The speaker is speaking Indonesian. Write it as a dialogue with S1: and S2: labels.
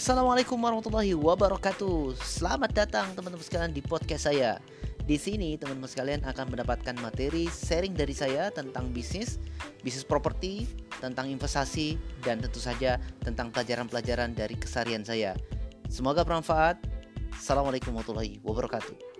S1: Assalamualaikum warahmatullahi wabarakatuh. Selamat datang teman-teman sekalian di podcast saya. Di sini teman-teman sekalian akan mendapatkan materi sharing dari saya tentang bisnis, bisnis properti, tentang investasi, dan tentu saja tentang pelajaran-pelajaran dari kesarian saya. Semoga bermanfaat. Assalamualaikum warahmatullahi wabarakatuh.